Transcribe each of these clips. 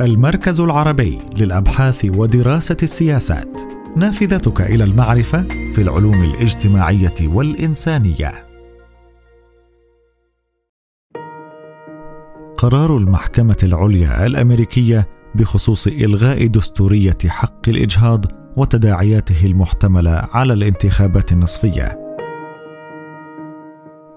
المركز العربي للأبحاث ودراسة السياسات. نافذتك إلى المعرفة في العلوم الاجتماعية والإنسانية. قرار المحكمة العليا الأمريكية بخصوص إلغاء دستورية حق الإجهاض وتداعياته المحتملة على الانتخابات النصفية.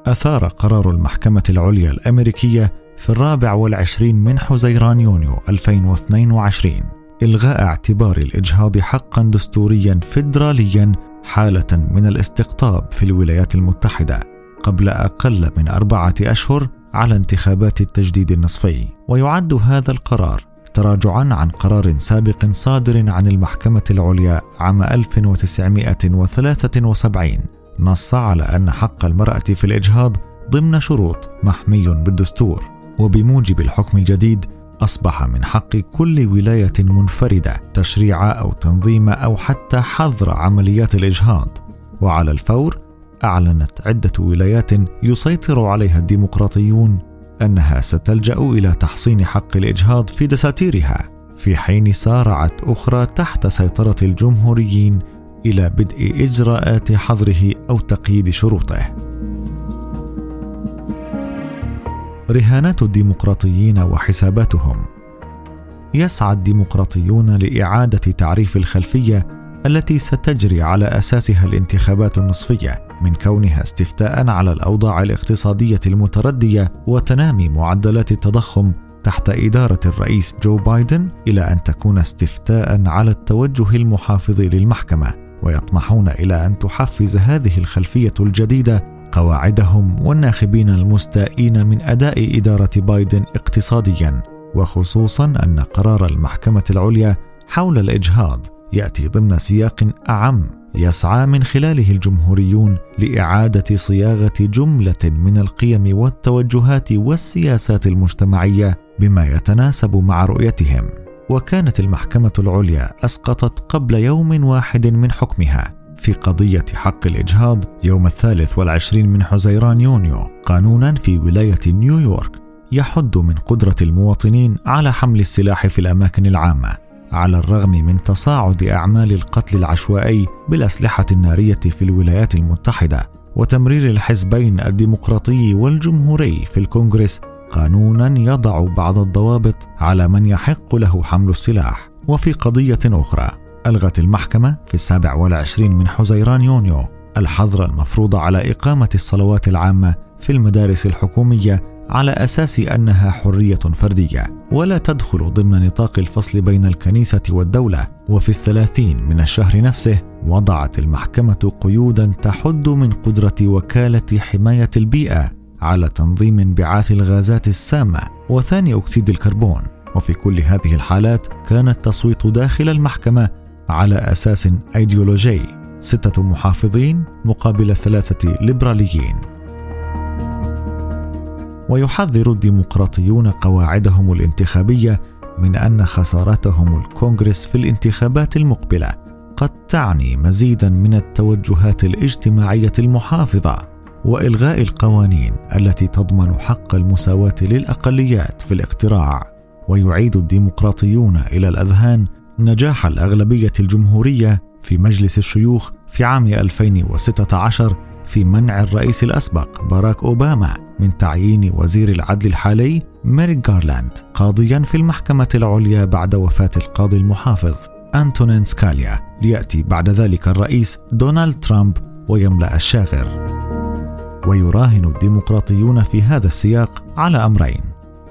أثار قرار المحكمة العليا الأمريكية في الرابع والعشرين من حزيران يونيو 2022 إلغاء اعتبار الإجهاض حقا دستوريا فيدراليا حالة من الاستقطاب في الولايات المتحدة قبل أقل من أربعة أشهر على انتخابات التجديد النصفي. ويعد هذا القرار تراجعا عن قرار سابق صادر عن المحكمة العليا عام 1973 نص على أن حق المرأة في الإجهاض ضمن شروط محمي بالدستور. وبموجب الحكم الجديد أصبح من حق كل ولاية منفردة تشريع أو تنظيم أو حتى حظر عمليات الإجهاض. وعلى الفور أعلنت عدة ولايات يسيطر عليها الديمقراطيون أنها ستلجأ إلى تحصين حق الإجهاض في دساتيرها في حين سارعت أخرى تحت سيطرة الجمهوريين إلى بدء إجراءات حظره أو تقييد شروطه. رهانات الديمقراطيين وحساباتهم. يسعى الديمقراطيون لإعادة تعريف الخلفية التي ستجري على أساسها الانتخابات النصفية من كونها استفتاء على الأوضاع الاقتصادية المتردية وتنامي معدلات التضخم تحت إدارة الرئيس جو بايدن إلى أن تكون استفتاء على التوجه المحافظ للمحكمة ويطمحون إلى أن تحفز هذه الخلفية الجديدة قواعدهم والناخبين المستائين من أداء إدارة بايدن اقتصاديا وخصوصا أن قرار المحكمة العليا حول الإجهاض يأتي ضمن سياق أعم يسعى من خلاله الجمهوريون لإعادة صياغة جملة من القيم والتوجهات والسياسات المجتمعية بما يتناسب مع رؤيتهم. وكانت المحكمة العليا أسقطت قبل يوم واحد من حكمها في قضية حق الإجهاض يوم الثالث والعشرين من حزيران يونيو قانونا في ولاية نيويورك يحد من قدرة المواطنين على حمل السلاح في الأماكن العامة على الرغم من تصاعد أعمال القتل العشوائي بالأسلحة النارية في الولايات المتحدة وتمرير الحزبين الديمقراطي والجمهوري في الكونغرس قانونا يضع بعض الضوابط على من يحق له حمل السلاح. وفي قضية أخرى ألغت المحكمة في السابع والعشرين من حزيران يونيو الحظر المفروض على إقامة الصلوات العامة في المدارس الحكومية على أساس أنها حرية فردية ولا تدخل ضمن نطاق الفصل بين الكنيسة والدولة وفي الثلاثين من الشهر نفسه وضعت المحكمة قيودا تحد من قدرة وكالة حماية البيئة على تنظيم انبعاث الغازات السامة وثاني أكسيد الكربون. وفي كل هذه الحالات كان التصويت داخل المحكمة على أساس أيديولوجي. ستة محافظين مقابل ثلاثة ليبراليين. ويحذر الديمقراطيون قواعدهم الانتخابية من أن خسارتهم الكونغرس في الانتخابات المقبلة قد تعني مزيدا من التوجهات الاجتماعية المحافظة وإلغاء القوانين التي تضمن حق المساواة للأقليات في الاقتراع. ويعيد الديمقراطيون إلى الأذهان نجاح الأغلبية الجمهورية في مجلس الشيوخ في عام 2016 في منع الرئيس الأسبق باراك أوباما من تعيين وزير العدل الحالي ميريك جارلاند قاضيا في المحكمة العليا بعد وفاة القاضي المحافظ أنتونين سكاليا ليأتي بعد ذلك الرئيس دونالد ترامب ويملأ الشاغر. ويراهن الديمقراطيون في هذا السياق على أمرين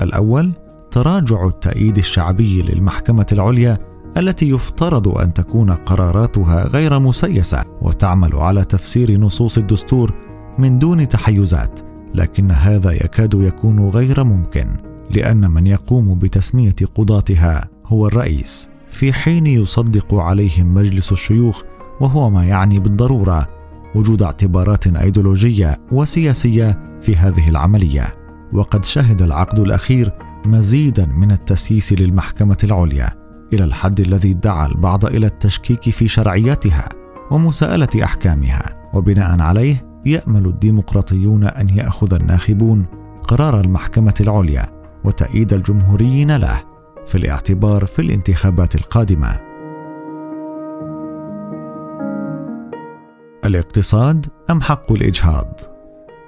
الأول تراجع التأييد الشعبي للمحكمة العليا التي يفترض أن تكون قراراتها غير مسيسة وتعمل على تفسير نصوص الدستور من دون تحيزات لكن هذا يكاد يكون غير ممكن لأن من يقوم بتسمية قضاتها هو الرئيس. في حين يصدق عليهم مجلس الشيوخ وهو ما يعني بالضرورة وجود اعتبارات أيديولوجية وسياسية في هذه العملية. وقد شهد العقد الأخير مزيدا من التسييس للمحكمة العليا. إلى الحد الذي دعا البعض إلى التشكيك في شرعيتها ومساءلة أحكامها وبناء عليه يأمل الديمقراطيون أن يأخذ الناخبون قرار المحكمة العليا وتأييد الجمهوريين له في الاعتبار في الانتخابات القادمة. الاقتصاد أم حق الإجهاض؟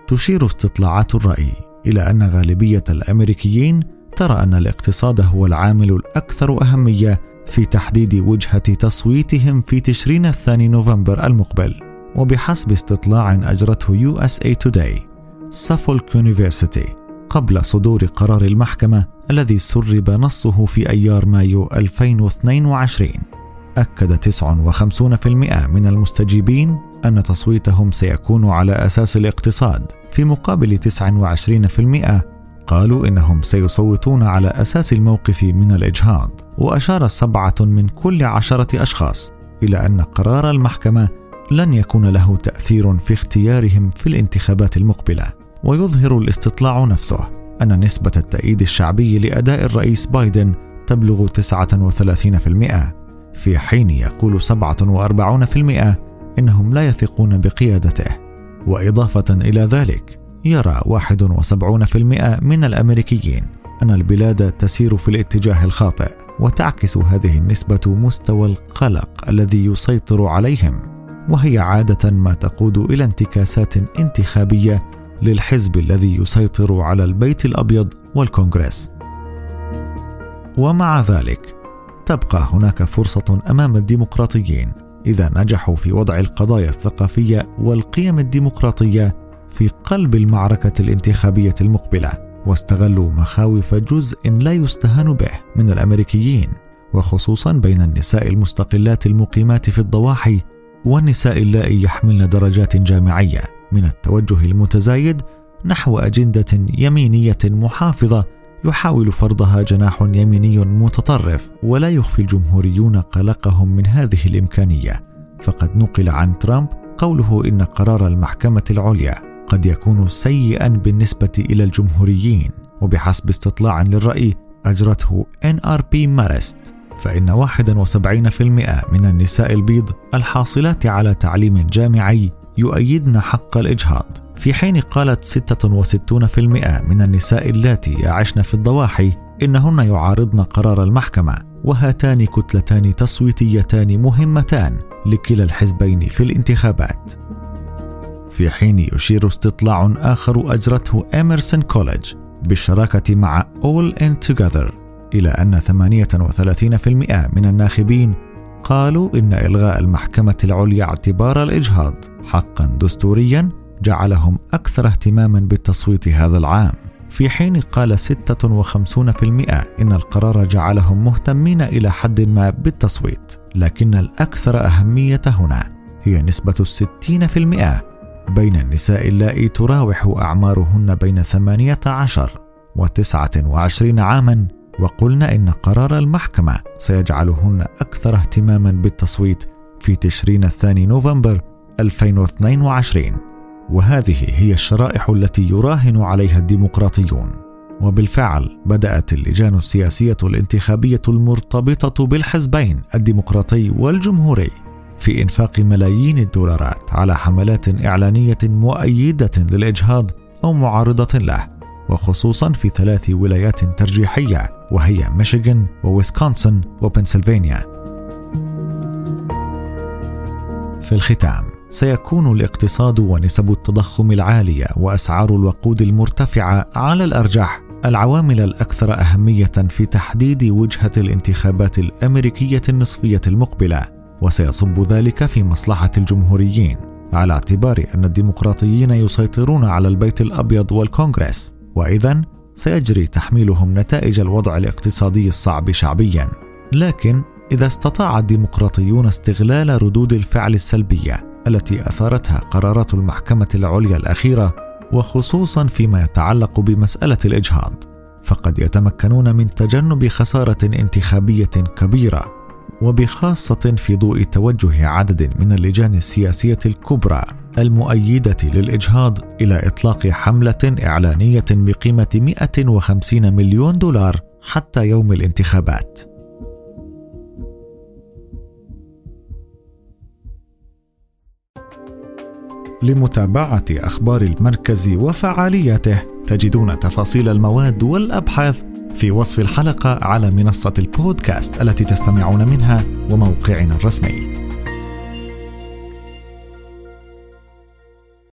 تشير استطلاعات الرأي إلى أن غالبية الأمريكيين ترى أن الاقتصاد هو العامل الأكثر أهمية في تحديد وجهة تصويتهم في تشرين الثاني نوفمبر المقبل. وبحسب استطلاع أجرته USA Today سافولك يونيفرسيتي قبل صدور قرار المحكمة الذي سرب نصه في أيار مايو 2022 أكد 59% من المستجيبين أن تصويتهم سيكون على أساس الاقتصاد في مقابل 29% قالوا إنهم سيصوتون على أساس الموقف من الإجهاض وأشار سبعة من كل عشرة أشخاص إلى أن قرار المحكمة لن يكون له تأثير في اختيارهم في الانتخابات المقبلة. ويظهر الاستطلاع نفسه أن نسبة التأييد الشعبي لأداء الرئيس بايدن تبلغ 39% في حين يقول 47% إنهم لا يثقون بقيادته. وإضافة إلى ذلك يرى 71% من الأمريكيين أن البلاد تسير في الاتجاه الخاطئ وتعكس هذه النسبة مستوى القلق الذي يسيطر عليهم وهي عادة ما تقود إلى انتكاسات انتخابية للحزب الذي يسيطر على البيت الأبيض والكونغرس. ومع ذلك تبقى هناك فرصة أمام الديمقراطيين إذا نجحوا في وضع القضايا الثقافية والقيم الديمقراطية في قلب المعركة الانتخابية المقبلة واستغلوا مخاوف جزء لا يستهان به من الأمريكيين وخصوصا بين النساء المستقلات المقيمات في الضواحي والنساء اللائي يحملن درجات جامعية من التوجه المتزايد نحو أجندة يمينية محافظة يحاول فرضها جناح يميني متطرف ولا يخفي الجمهوريون قلقهم من هذه الإمكانية. فقد نقل عن ترامب قوله إن قرار المحكمة العليا. قد يكون سيئا بالنسبة إلى الجمهوريين وبحسب استطلاع للرأي أجرته NRP مارست فإن 71% من النساء البيض الحاصلات على تعليم جامعي يؤيدن حق الإجهاض. في حين قالت 66% من النساء اللاتي يعشن في الضواحي إنهن يعارضن قرار المحكمة وهاتان كتلتان تصويتيتان مهمتان لكلا الحزبين في الانتخابات. في حين يشير استطلاع آخر أجرته إميرسون كوليدج بالشراكة مع All In Together إلى أن 38% من الناخبين قالوا إن إلغاء المحكمة العليا اعتبار الإجهاض. حقا دستوريا جعلهم أكثر اهتماما بالتصويت هذا العام. في حين قال 56% إن القرار جعلهم مهتمين إلى حد ما بالتصويت لكن الأكثر أهمية هنا هي نسبة الستين في المئة بين النساء اللائي تراوح أعمارهن بين 18 و 29 عاما وقلنا إن قرار المحكمة سيجعلهن أكثر اهتماما بالتصويت في تشرين الثاني نوفمبر 2022 وهذه هي الشرائح التي يراهن عليها الديمقراطيون. وبالفعل بدأت اللجان السياسية الانتخابية المرتبطة بالحزبين الديمقراطي والجمهوري. في إنفاق ملايين الدولارات على حملات إعلانية مؤيدة للإجهاض أو معارضة له وخصوصا في ثلاث ولايات ترجيحية وهي ميشيغان وويسكونسن وبنسلفانيا. في الختام سيكون الاقتصاد ونسب التضخم العالية وأسعار الوقود المرتفعة على الأرجح العوامل الأكثر أهمية في تحديد وجهة الانتخابات الأمريكية النصفية المقبلة. وسيصب ذلك في مصلحة الجمهوريين على اعتبار أن الديمقراطيين يسيطرون على البيت الأبيض والكونغرس. واذا سيجري تحميلهم نتائج الوضع الاقتصادي الصعب شعبيا. لكن إذا استطاع الديمقراطيون استغلال ردود الفعل السلبية التي أثارتها قرارات المحكمة العليا الأخيرة وخصوصا فيما يتعلق بمسألة الإجهاض فقد يتمكنون من تجنب خسارة انتخابية كبيرة. وبخاصة في ضوء توجه عدد من اللجان السياسية الكبرى المؤيدة للإجهاض إلى إطلاق حملة إعلانية بقيمة 150 مليون دولار حتى يوم الانتخابات. لمتابعة أخبار المركز وفعالياته تجدون تفاصيل المواد والأبحاث في وصف الحلقة على منصة البودكاست التي تستمعون منها وموقعنا الرسمي.